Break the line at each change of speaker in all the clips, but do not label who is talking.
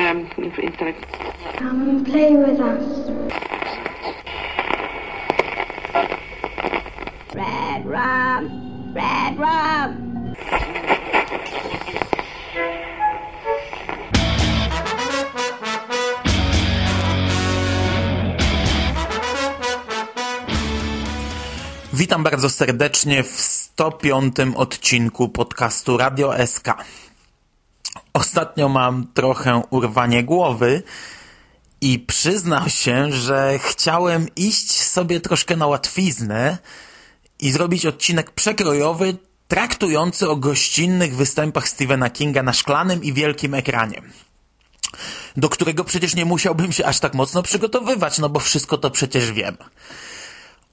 um, instead of
Come and play with us. Red rum, red rum.
Witam bardzo serdecznie w 105 odcinku podcastu Radio SK. Ostatnio mam trochę urwanie głowy i przyznam się, że chciałem iść sobie troszkę na łatwiznę i zrobić odcinek przekrojowy traktujący o gościnnych występach Stephena Kinga na szklanym i wielkim ekranie. Do którego przecież nie musiałbym się aż tak mocno przygotowywać, no bo wszystko to przecież wiem.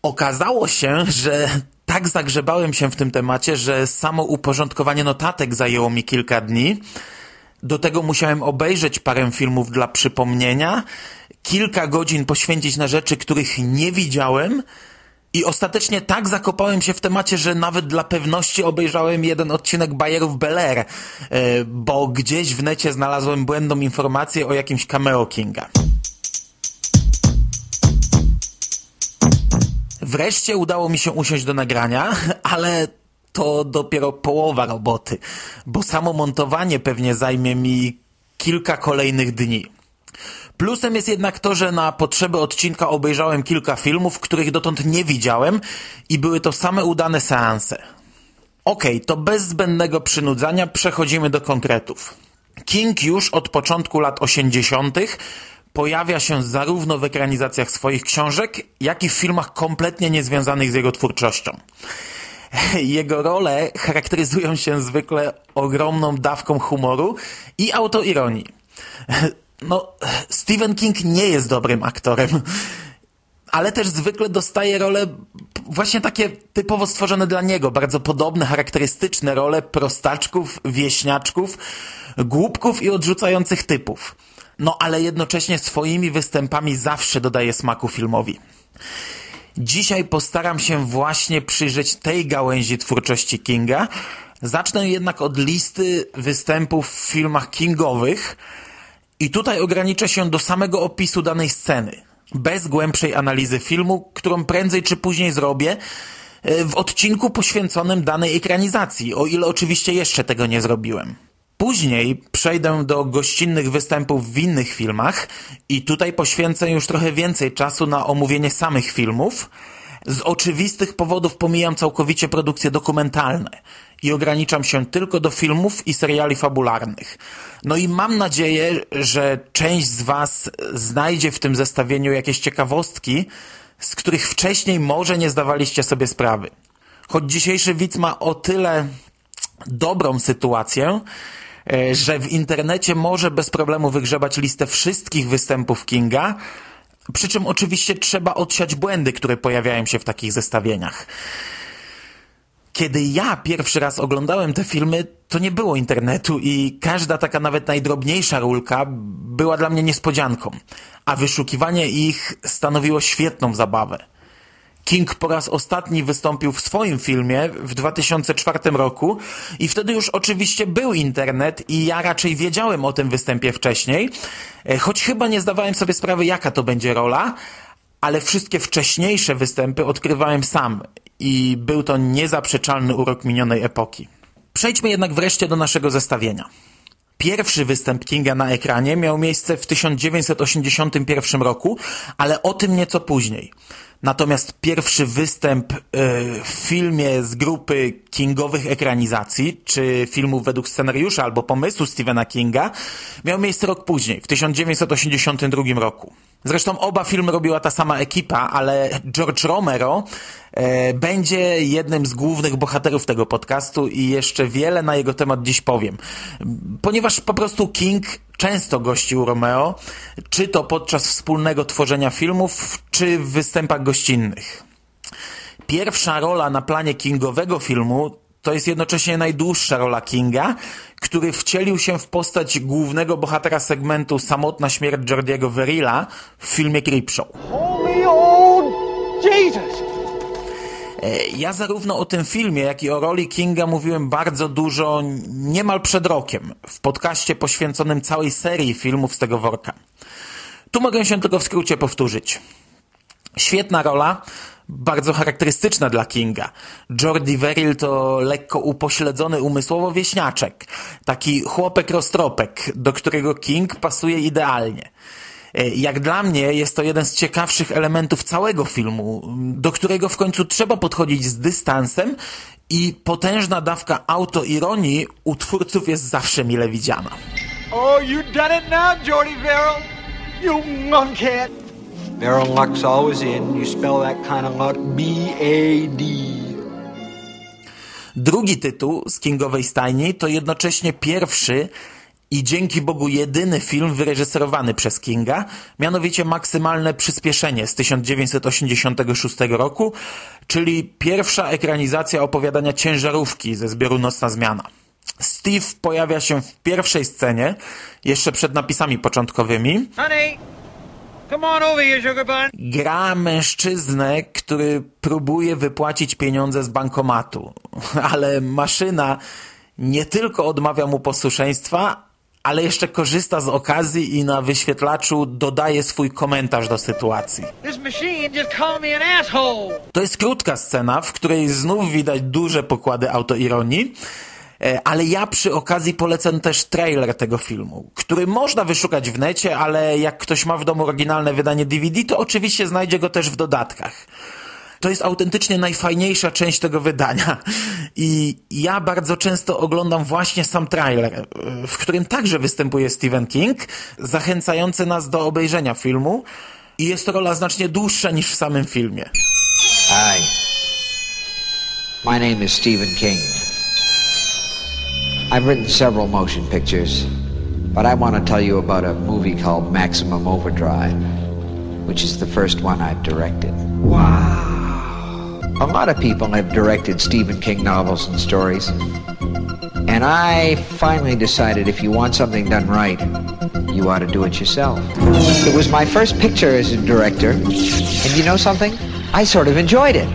Okazało się, że tak zagrzebałem się w tym temacie, że samo uporządkowanie notatek zajęło mi kilka dni. Do tego musiałem obejrzeć parę filmów dla przypomnienia, kilka godzin poświęcić na rzeczy, których nie widziałem i ostatecznie tak zakopałem się w temacie, że nawet dla pewności obejrzałem jeden odcinek Bajerów Bel Air, e, bo gdzieś w necie znalazłem błędną informację o jakimś cameo Kinga. Wreszcie udało mi się usiąść do nagrania, ale to dopiero połowa roboty, bo samo montowanie pewnie zajmie mi kilka kolejnych dni. Plusem jest jednak to, że na potrzeby odcinka obejrzałem kilka filmów, których dotąd nie widziałem i były to same udane seanse. Okej, okay, to bez zbędnego przynudzania przechodzimy do konkretów. King już od początku lat 80 pojawia się zarówno w ekranizacjach swoich książek, jak i w filmach kompletnie niezwiązanych z jego twórczością. Jego role charakteryzują się zwykle ogromną dawką humoru i autoironii. No, Stephen King nie jest dobrym aktorem, ale też zwykle dostaje role właśnie takie typowo stworzone dla niego, bardzo podobne, charakterystyczne role prostaczków, wieśniaczków, głupków i odrzucających typów no ale jednocześnie swoimi występami zawsze dodaje smaku filmowi. Dzisiaj postaram się właśnie przyjrzeć tej gałęzi twórczości Kinga. Zacznę jednak od listy występów w filmach kingowych i tutaj ograniczę się do samego opisu danej sceny, bez głębszej analizy filmu, którą prędzej czy później zrobię e, w odcinku poświęconym danej ekranizacji, o ile oczywiście jeszcze tego nie zrobiłem. Później przejdę do gościnnych występów w innych filmach i tutaj poświęcę już trochę więcej czasu na omówienie samych filmów. Z oczywistych powodów pomijam całkowicie produkcje dokumentalne i ograniczam się tylko do filmów i seriali fabularnych. No i mam nadzieję, że część z Was znajdzie w tym zestawieniu jakieś ciekawostki, z których wcześniej może nie zdawaliście sobie sprawy. Choć dzisiejszy widz ma o tyle dobrą sytuację, E, że w internecie może bez problemu wygrzebać listę wszystkich występów Kinga, przy czym oczywiście trzeba odsiać błędy, które pojawiają się w takich zestawieniach. Kiedy ja pierwszy raz oglądałem te filmy, to nie było internetu i każda taka nawet najdrobniejsza rulka była dla mnie niespodzianką, a wyszukiwanie ich stanowiło świetną zabawę. King po raz ostatni wystąpił w swoim filmie w 2004 roku i wtedy już oczywiście był internet i ja raczej wiedziałem o tym występie wcześniej, e, choć chyba nie zdawałem sobie sprawy jaka to będzie rola, ale wszystkie wcześniejsze występy odkrywałem sam i był to niezaprzeczalny urok minionej epoki. Przejdźmy jednak wreszcie do naszego zestawienia. Pierwszy występ Kinga na ekranie miał miejsce w 1981 roku, ale o tym nieco później. Natomiast pierwszy występ e, w filmie z grupy kingowych ekranizacji, czy filmów według scenariusza albo pomysłu Stephena Kinga, miał miejsce rok później, w 1982 roku. Zresztą oba filmy robiła ta sama ekipa, ale George Romero e, będzie jednym z głównych bohaterów tego podcastu i jeszcze wiele na jego temat dziś powiem. Ponieważ po prostu King często gościł Romeo, czy to podczas wspólnego tworzenia filmów, czy w występach gościnnych. Pierwsza rola na planie kingowego filmu to jest jednocześnie najdłuższa rola Kinga, który wcielił się w postać głównego bohatera segmentu Samotna śmierć Jordiego Verilla w filmie Creepshow.
Jesus!
E, ja zarówno o tym filmie, jak i o roli Kinga mówiłem bardzo dużo niemal przed rokiem w podcaście poświęconym całej serii filmów z tego worka. Tu mogę się tylko w skrócie powtórzyć. Świetna rola, bardzo charakterystyczna dla Kinga. Jordi Verrill to lekko upośledzony umysłowo wieśniaczek. Taki chłopek roztropek, do którego King pasuje idealnie. E, jak dla mnie jest to jeden z ciekawszych elementów całego filmu, do którego w końcu trzeba podchodzić z dystansem i potężna dawka autoironii u twórców jest zawsze mile widziana.
Oh, you done it now, Jordy Verrill. You monkhead. Verrill luck's always in. You spell that kind of luck B-A-D.
Drugi tytuł z Kingowej stajni to jednocześnie pierwszy i dzięki Bogu jedyny film wyreżyserowany przez Kinga, mianowicie Maksymalne Przyspieszenie z 1986 roku, czyli pierwsza ekranizacja opowiadania ciężarówki ze zbioru Nocna Zmiana. Steve pojawia się w pierwszej scenie, jeszcze przed napisami początkowymi.
Honey, come on over here, sugar bun.
Gra mężczyznę, który próbuje wypłacić pieniądze z bankomatu, ale maszyna nie tylko odmawia mu posłuszeństwa, ale jeszcze korzysta z okazji i na wyświetlaczu dodaje swój komentarz do sytuacji. To jest krótka scena, w której znów widać duże pokłady autoironii, e, ale ja przy okazji polecę też trailer tego filmu, który można wyszukać w necie, ale jak ktoś ma w domu oryginalne wydanie DVD, to oczywiście znajdzie go też w dodatkach. To jest autentycznie najfajniejsza część tego wydania. I ja bardzo często oglądam właśnie sam trailer, w którym także występuje Stephen King, zachęcający nas do obejrzenia filmu. I jest to rola znacznie dłuższa niż w samym filmie.
Hi. My name is Stephen King. I've written several motion pictures, but I want to tell you about a movie called Maximum Overdrive, which is the first one I've directed. Wow. A lot of people have directed Stephen King novels and stories. And I finally decided if you want something done right, you ought to do it yourself. It was my first picture as a director, and you know something? I sort of enjoyed it.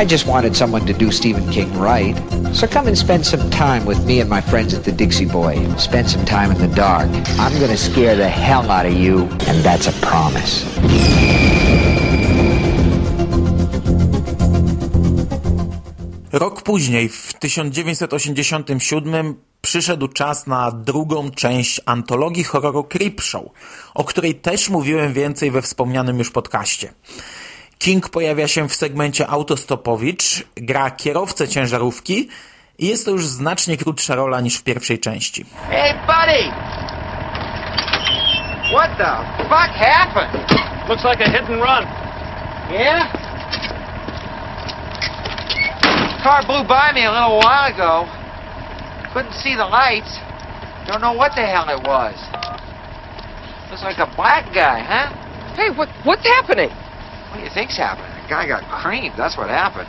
I just wanted someone to do Stephen King right. So come and spend some time with me and my friends at the Dixie Boy. Spend some time in the dark. I'm going to scare the hell out of you, and that's a promise.
Rok później, w 1987, przyszedł czas na drugą część antologii horroru Creepshow, o której też mówiłem więcej we wspomnianym już podcaście. King pojawia się w segmencie Autostopowicz, gra kierowcę ciężarówki i jest to już znacznie krótsza rola niż w pierwszej części.
Hey, buddy! What the fuck happened?
Looks like a hit and run.
Yeah? Car blew by me a little while ago. Couldn't see the lights. Don't know what the hell it was. Looks like a black guy, huh?
Hey, what what's happening?
What do you think's happening? The guy got creamed. That's what happened.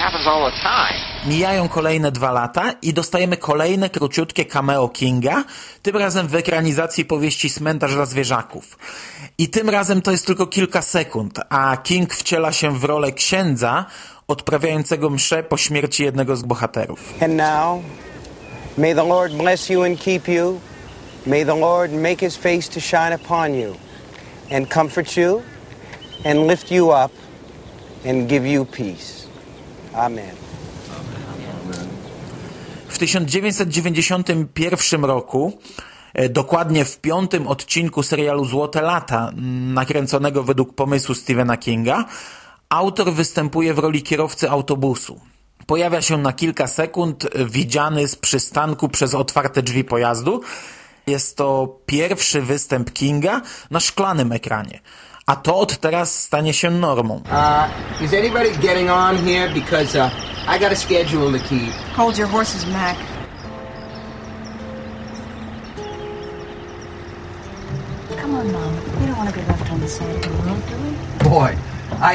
happens all the time.
Mijają kolejne dwa lata i dostajemy kolejne króciutkie cameo Kinga, tym razem w ekranizacji powieści Cmentarz dla zwierzaków. I tym razem to jest tylko kilka sekund, a King wciela się w rolę księdza odprawiającego mszę po śmierci jednego z bohaterów.
And now, may the Lord bless you and keep you. May the Lord make his face to shine upon you and comfort you and lift you up and give you peace. Amen.
W 1991 roku, e, dokładnie w piątym odcinku serialu Złote Lata, nakręconego według pomysłu Stephena Kinga, autor występuje w roli kierowcy autobusu. Pojawia się na kilka sekund, widziany z przystanku przez otwarte drzwi pojazdu. Jest to pierwszy występ Kinga na szklanym ekranie. A to od teraz stanie się normą.
Uh, is anybody getting on here? Because uh, I got a schedule to keep.
Hold your horses, Mac.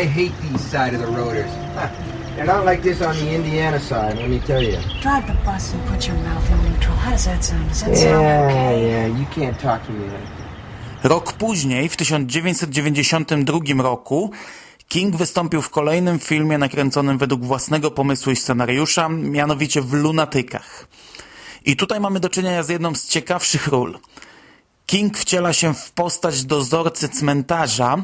I hate these side of the roaders. Huh. They're not like this on the Indiana side, let me tell you.
Drive the bus and put your mouth in neutral. How does that sound? Does that sound
Yeah,
okay?
yeah, you can't talk to me like that.
Rok później, w 1992 roku, King wystąpił w kolejnym filmie nakręconym według własnego pomysłu i scenariusza, mianowicie w Lunatykach. I tutaj mamy do czynienia z jedną z ciekawszych ról. King wciela się w postać dozorcy cmentarza,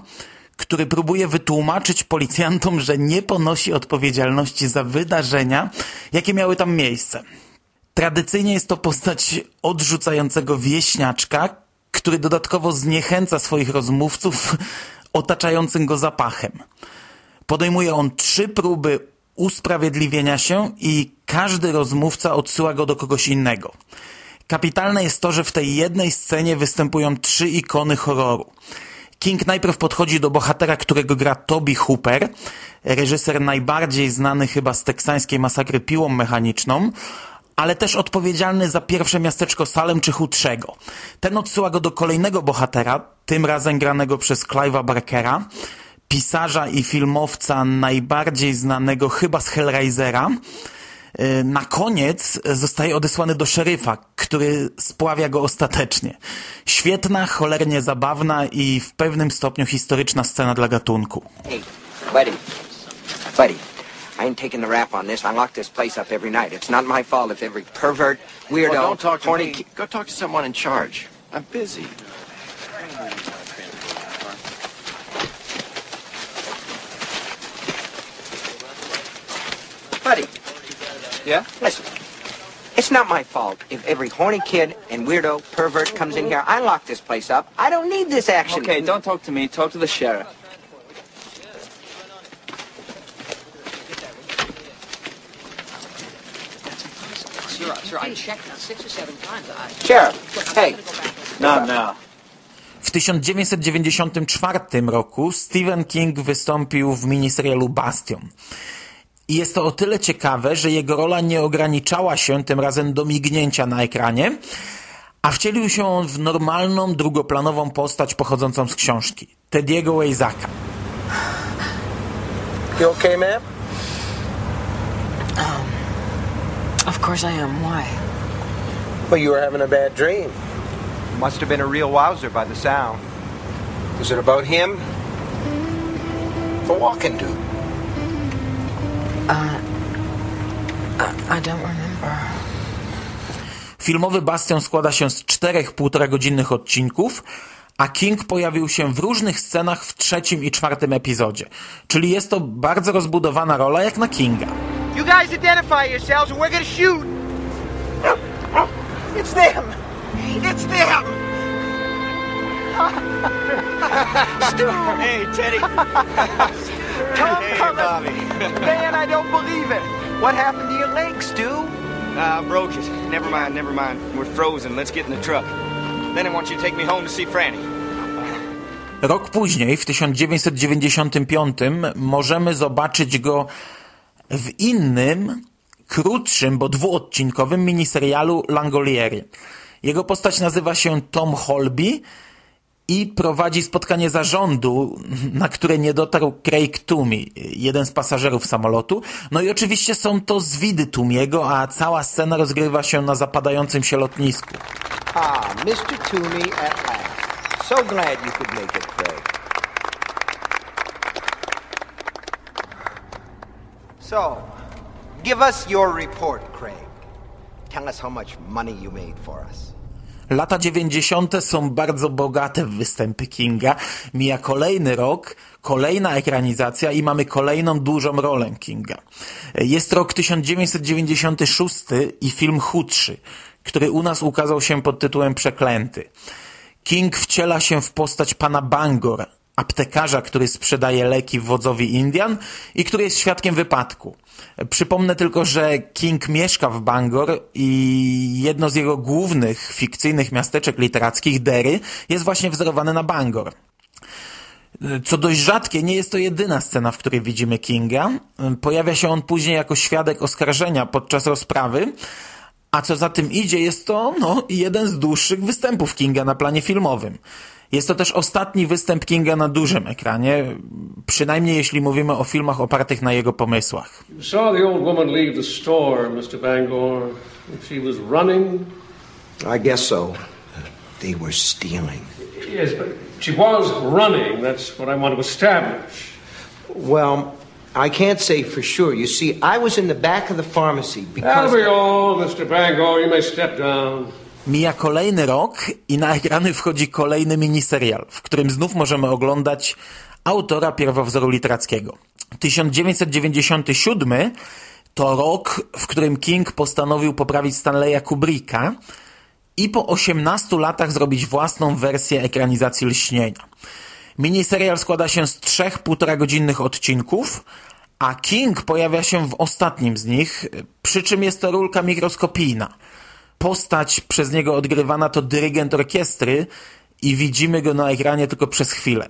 który próbuje wytłumaczyć policjantom, że nie ponosi odpowiedzialności za wydarzenia, jakie miały tam miejsce. Tradycyjnie jest to postać odrzucającego wieśniaczka, który dodatkowo zniechęca swoich rozmówców otaczającym go zapachem. Podejmuje on trzy próby usprawiedliwienia się i każdy rozmówca odsyła go do kogoś innego. Kapitalne jest to, że w tej jednej scenie występują trzy ikony horroru. King najpierw podchodzi do bohatera, którego gra Toby Hooper, reżyser najbardziej znany chyba z teksańskiej masakry piłą mechaniczną, ale też odpowiedzialny za pierwsze miasteczko Salem czy Chudszego. Ten odsyła go do kolejnego bohatera, tym razem granego przez Clive'a Barkera, pisarza i filmowca najbardziej znanego chyba z Hellraisera. Y, na koniec zostaje odesłany do szeryfa, który spławia go ostatecznie. Świetna, cholernie zabawna i w pewnym stopniu historyczna scena dla gatunku.
Hey, buddy, buddy, I ain't taking the rap on this. I lock this place up every night. It's not my fault if every pervert, weirdo,
Well, don't talk to
horny
me. Go talk to someone in charge. I'm busy.
Buddy,
Yeah?
listen. It's not my fault if every horny kid and weirdo, pervert comes in here. I lock this place up. I don't need this action.
Okay, don't talk to me. Talk to the sheriff.
Sir, sir, I checked six or seven times.
Sheriff, hey,
Not now.
W 1994 roku Stephen King wystąpił w miniserialu Bastion. I jest to o tyle ciekawe, że jego rola nie ograniczała się tym razem do mignięcia na ekranie, a wcielił się on w normalną, drugoplanową postać pochodzącą z książki. Tediego Weizaka.
You okay, ma'am?
Of course I am. Why?
Well, you were having a bad dream.
Must have been a real wowzer by the sound.
Was it about him? The walking dude.
Filmowy Bastion składa się z czterech półtora godzinnych odcinków, a King pojawił się w różnych scenach w trzecim i czwartym epizodzie. Czyli jest to bardzo rozbudowana rola jak na Kinga.
You guys identify yourselves or we're gonna shoot! It's them! It's them! hey, Teddy. Tom coming. Man, I don't believe it. What happened to your legs, Stu?
Uh, broke it. Never mind, never mind. We're frozen. Let's get in the truck. Then I want you to take me home to see Franny.
Rok później, w 1995, możemy zobaczyć go w innym, krótszym, bo dwuodcinkowym miniserialu Langolieri. Jego postać nazywa się Tom Holby i prowadzi spotkanie zarządu, na które nie dotarł Craig Toomey, jeden z pasażerów samolotu. No i oczywiście są to zwidy Toomiego, a cała scena rozgrywa się na zapadającym się lotnisku.
Ah, Mr. Toomey at last. So glad you could make it, Craig.
So, give us your report, Craig. Tell us how much money you made for us.
Lata 90. są bardzo bogate w występy Kinga. Mija kolejny rok, kolejna ekranizacja i mamy kolejną dużą rolę Kinga. Jest rok 1996 i film Chudszy, który u nas ukazał się pod tytułem Przeklęty. King wciela się w postać pana Bangor, aptekarza, który sprzedaje leki wodzowi Indian i który jest świadkiem wypadku. Przypomnę tylko, że King mieszka w Bangor i jedno z jego głównych fikcyjnych miasteczek literackich, Derry, jest właśnie wzorowane na Bangor. Co dość rzadkie, nie jest to jedyna scena, w której widzimy Kinga. Pojawia się on później jako świadek oskarżenia podczas rozprawy, a co za tym idzie, jest to no, jeden z dłuższych występów Kinga na planie filmowym. Jest to też ostatni występ Kinga na dużym ekranie, przynajmniej jeśli mówimy o filmach opartych na jego pomysłach.
You saw the old woman leave the store, Mr. Bangor. She was running.
I guess so. They were stealing.
Yes, but she was running. That's what I want to establish.
Well, I can't say for sure. You see, I was in the back of the pharmacy
That'll
because.
be all, Mr. Bangor. You may step down.
Mija kolejny rok i na ekrany wchodzi kolejny miniserial, w którym znów możemy oglądać autora pierwowzoru literackiego. 1997 to rok, w którym King postanowił poprawić Stanleya Kubricka i po 18 latach zrobić własną wersję ekranizacji Lśnienia. Miniserial składa się z trzech półtora godzinnych odcinków, a King pojawia się w ostatnim z nich, przy czym jest to rulka mikroskopijna. Postać przez niego odgrywana to dyrygent orkiestry i widzimy go na ekranie tylko przez chwilę.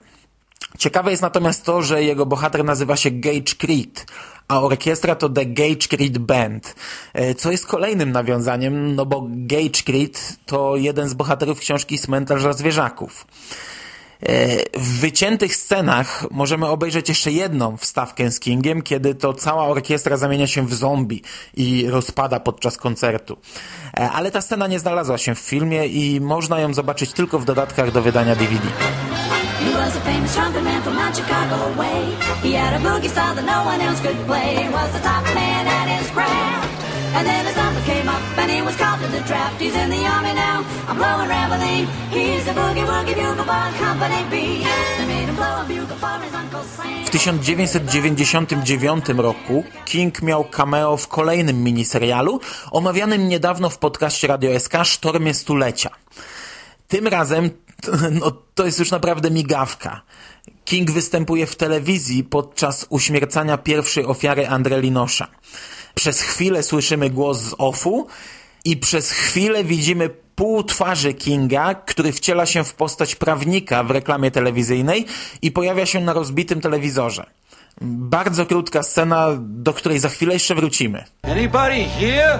Ciekawe jest natomiast to, że jego bohater nazywa się Gage Creed, a orkiestra to The Gage Creed Band, e, co jest kolejnym nawiązaniem, no bo Gage Creed to jeden z bohaterów książki Cmentarza Zwierzaków. W wyciętych scenach możemy obejrzeć jeszcze jedną wstawkę z Kingiem, kiedy to cała orkiestra zamienia się w zombie i rozpada podczas koncertu. E, Ale ta scena nie znalazła się w filmie i można ją zobaczyć tylko w dodatkach do wydania DVD.
He was a famous trumpet man from Chicago way. He had a boogie style that no one else could play. Was the top man at his craft. And then his number came up was called to the draft. He's in the army now, I'm blowing. He's a boogie woogie bugle company B.
W 1999 roku King miał cameo w kolejnym miniserialu, omawianym niedawno w podcaście Radio SK Sztormie Stulecia. Tym razem no, to jest już naprawdę migawka. King występuje w telewizji podczas uśmiercania pierwszej ofiary Andre Linosza. Przez chwilę słyszymy głos z offu i przez chwilę widzimy pół twarzy Kinga, który wciela się w postać prawnika w reklamie telewizyjnej i pojawia się na rozbitym telewizorze. Bardzo krótka scena, do której za chwilę jeszcze wrócimy.
Anybody here?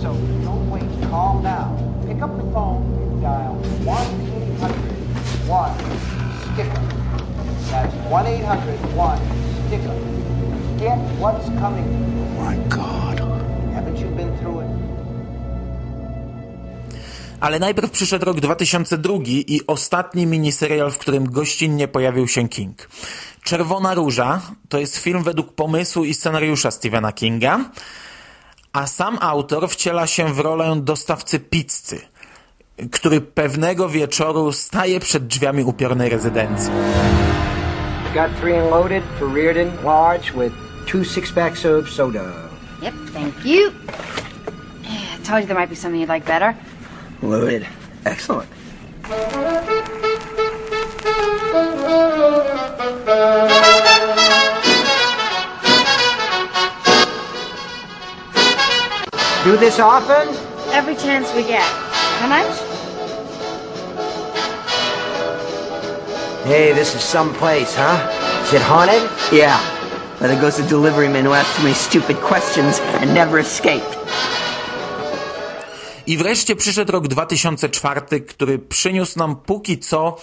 So don't wait. Call now. Pick up the phone and dial 1 800 1 sticker. That's 1 800 1 sticker. Get what's coming. My God. Haven't you been through it?
Ale najpierw przyszedł rok 2002 i ostatni miniserial, w którym gościnnie pojawił się King. Czerwona Róża to jest film według pomysłu i scenariusza Stephena Kinga, a sam autor wciela się w rolę dostawcy pizzy, który pewnego wieczoru staje przed drzwiami upiornej rezydencji.
Got three unloaded for Reardon, large, with two six-packs of soda.
Yep, thank you. I told you there might be something you'd like better.
Loaded. Excellent.
Do this often?
Every chance we get. How much?
Hey, this is some place, huh? Is it haunted? Yeah. But it goes to delivery man who asks too many stupid questions and never escaped.
I wreszcie przyszedł rok 2004, który przyniósł nam póki co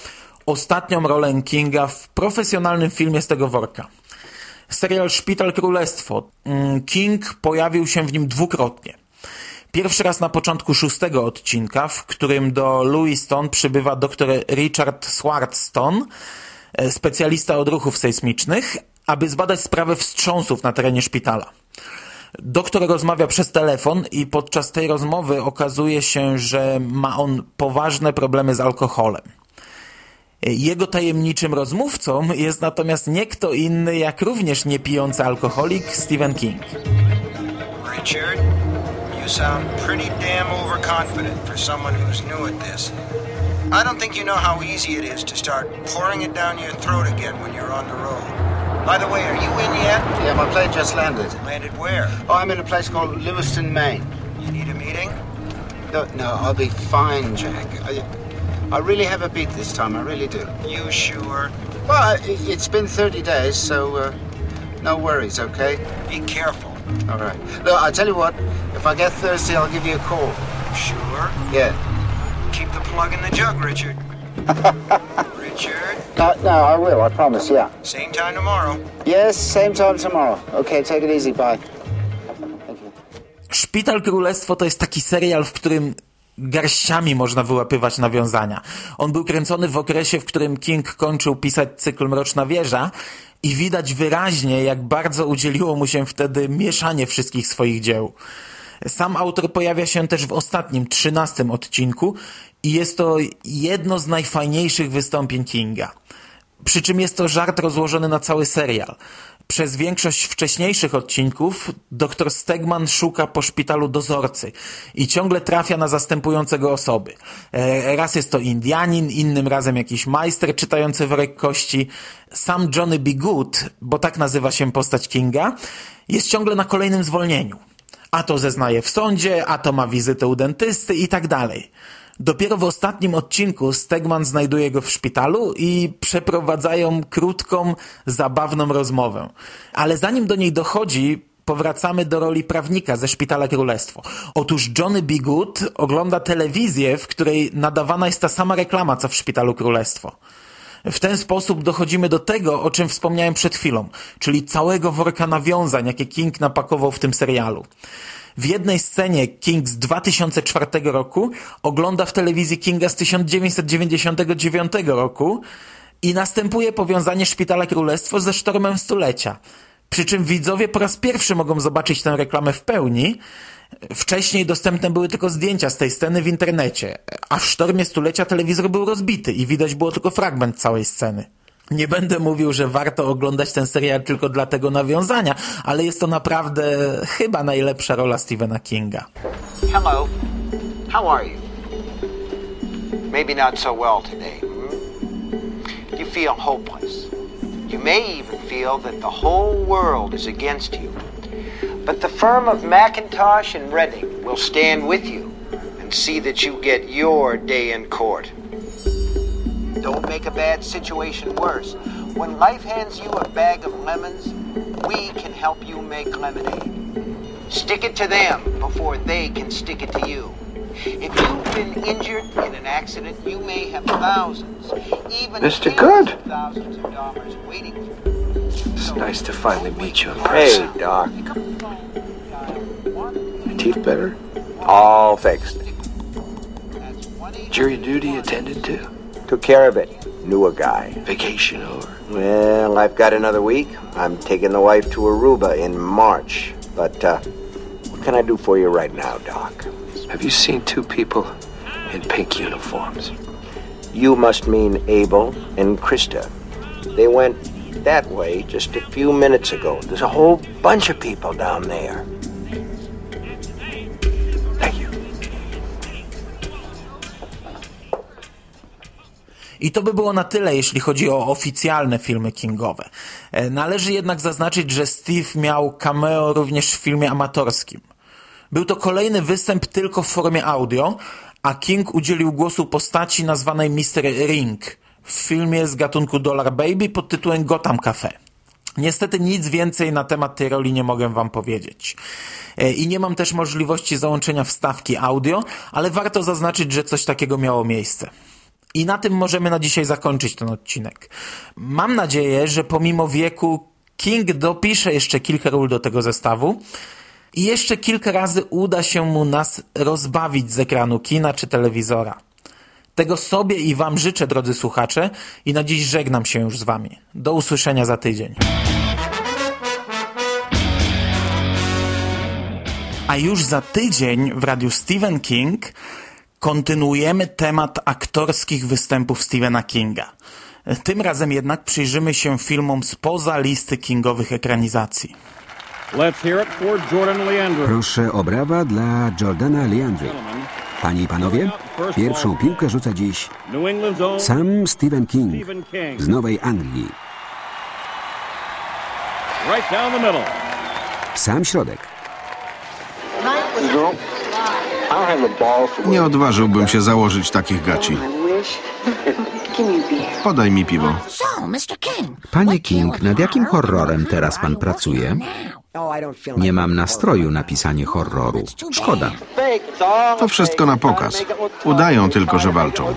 ostatnią rolę Kinga w profesjonalnym filmie z tego worka. Serial Szpital Królestwo. Mm, King pojawił się w nim dwukrotnie. Pierwszy raz na początku szóstego odcinka, w którym do Lewiston przybywa dr Richard Swartstone, specjalista od ruchów sejsmicznych, aby zbadać sprawę wstrząsów na terenie szpitala. Doktor rozmawia przez telefon i podczas tej rozmowy okazuje się, że ma on poważne problemy z alkoholem. Jego tajemniczym rozmówcą jest natomiast nie kto inny jak również niepijący alkoholik Stephen King.
Richard, you sound pretty damn overconfident for someone who's new at this. I don't think you know how easy it is to start pouring it down your throat again when you're on the road. By the way, are you in yet?
Yeah, my plane just landed.
Landed where?
Oh, I'm in a place called Lewiston, Maine.
You need a meeting?
No, no, I'll be fine, Jack. I, I really have a beat this time, I really do.
You sure?
Well, it's been 30 days, so uh, no worries, okay?
Be careful.
All right. Look, I'll tell you what, if I get thirsty, I'll give you a call.
Sure?
Yeah.
Keep the plug in the jug, Richard. Richard?
No, no, I will, I promise, yeah.
Same time tomorrow.
Yes, same time tomorrow. Okay, take it easy, bye.
Szpital Królestwo to jest taki serial, w którym garściami można wyłapywać nawiązania. On był kręcony w okresie, w którym King kończył pisać cykl Mroczna Wieża i widać wyraźnie, jak bardzo udzieliło mu się wtedy mieszanie wszystkich swoich dzieł. Sam autor pojawia się też w ostatnim, trzynastym odcinku i jest to jedno z najfajniejszych wystąpień Kinga. Przy czym jest to żart rozłożony na cały serial. Przez większość wcześniejszych odcinków dr Stegman szuka po szpitalu dozorcy i ciągle trafia na zastępującego osoby. E, raz jest to Indianin, innym razem jakiś majster czytający worek kości. Sam Johnny B. Good, bo tak nazywa się postać Kinga, jest ciągle na kolejnym zwolnieniu. A to zeznaje w sądzie, a to ma wizytę u dentysty i tak dalej. Dopiero w ostatnim odcinku Stegman znajduje go w szpitalu i przeprowadzają krótką, zabawną rozmowę. Ale zanim do niej dochodzi, powracamy do roli prawnika ze Szpitala Królestwo. Otóż Johnny B. Good ogląda telewizję, w której nadawana jest ta sama reklama, co w Szpitalu Królestwo. W ten sposób dochodzimy do tego, o czym wspomniałem przed chwilą, czyli całego worka nawiązań, jakie King napakował w tym serialu. W jednej scenie King z 2004 roku ogląda w telewizji Kinga z 1999 roku i następuje powiązanie Szpitala Królestwo ze Sztormem Stulecia. Przy czym widzowie po raz pierwszy mogą zobaczyć tę reklamę w pełni. Wcześniej dostępne były tylko zdjęcia z tej sceny w internecie, a w Sztormie Stulecia telewizor był rozbity i widać było tylko fragment całej sceny. Nie będę mówił, że warto oglądać ten serial tylko dla tego nawiązania, ale jest to naprawdę chyba najlepsza rola Stephena Kinga.
Hello. How are you? Maybe not so well today. Hmm? You feel hopeless. You may even feel that the whole world is against you. But the firm of McIntosh and Redding will stand with you and see that you get your day in court. Don't make a bad situation worse. When life hands you a bag of lemons, we can help you make lemonade. Stick it to them before they can stick it to you. If you've been injured in an accident, you may have thousands, even
Mr.
tens
Good.
of thousands of dollars waiting for you.
It's nice to finally meet you in person.
Hey, Doc.
My teeth better?
All fixed.
Jury duty attended to?
Took care of it. Knew a guy.
Vacation over?
Well, I've got another week. I'm taking the wife to Aruba in March. But, uh, what can I do for you right now, Doc?
Have you seen two people in pink uniforms?
You must mean Abel and Krista. They went that way just a few minutes ago. There's a whole bunch of people down there.
I to by było na tyle, jeśli chodzi o oficjalne filmy Kingowe. Należy jednak zaznaczyć, że Steve miał cameo również w filmie amatorskim. Był to kolejny występ tylko w formie audio, a King udzielił głosu postaci nazwanej Mr. Ring w filmie z gatunku Dollar Baby pod tytułem Gotham Cafe. Niestety nic więcej na temat tej roli nie mogę wam powiedzieć. E, I nie mam też możliwości załączenia wstawki audio, ale warto zaznaczyć, że coś takiego miało miejsce. I na tym możemy na dzisiaj zakończyć ten odcinek. Mam nadzieję, że pomimo wieku King dopisze jeszcze kilka ról do tego zestawu i jeszcze kilka razy uda się mu nas rozbawić z ekranu kina czy telewizora. Tego sobie i wam życzę, drodzy słuchacze, i na dziś żegnam się już z wami. Do usłyszenia za tydzień. A już za tydzień w radiu Stephen King kontynuujemy temat aktorskich występów Stephena Kinga. Tym razem jednak przyjrzymy się filmom spoza listy kingowych ekranizacji.
Proszę o brawa dla Jordana Leandry. Panie i panowie, pierwszą piłkę rzuca dziś sam
Stephen King
z Nowej Anglii.
Right down the middle.
Sam środek.
Nie odważyłbym się założyć takich gaci. Podaj mi piwo.
Panie King, nad jakim horrorem teraz pan pracuje? Nie mam nastroju na pisanie horroru. Szkoda.
To wszystko na pokaz. Udają tylko, że walczą.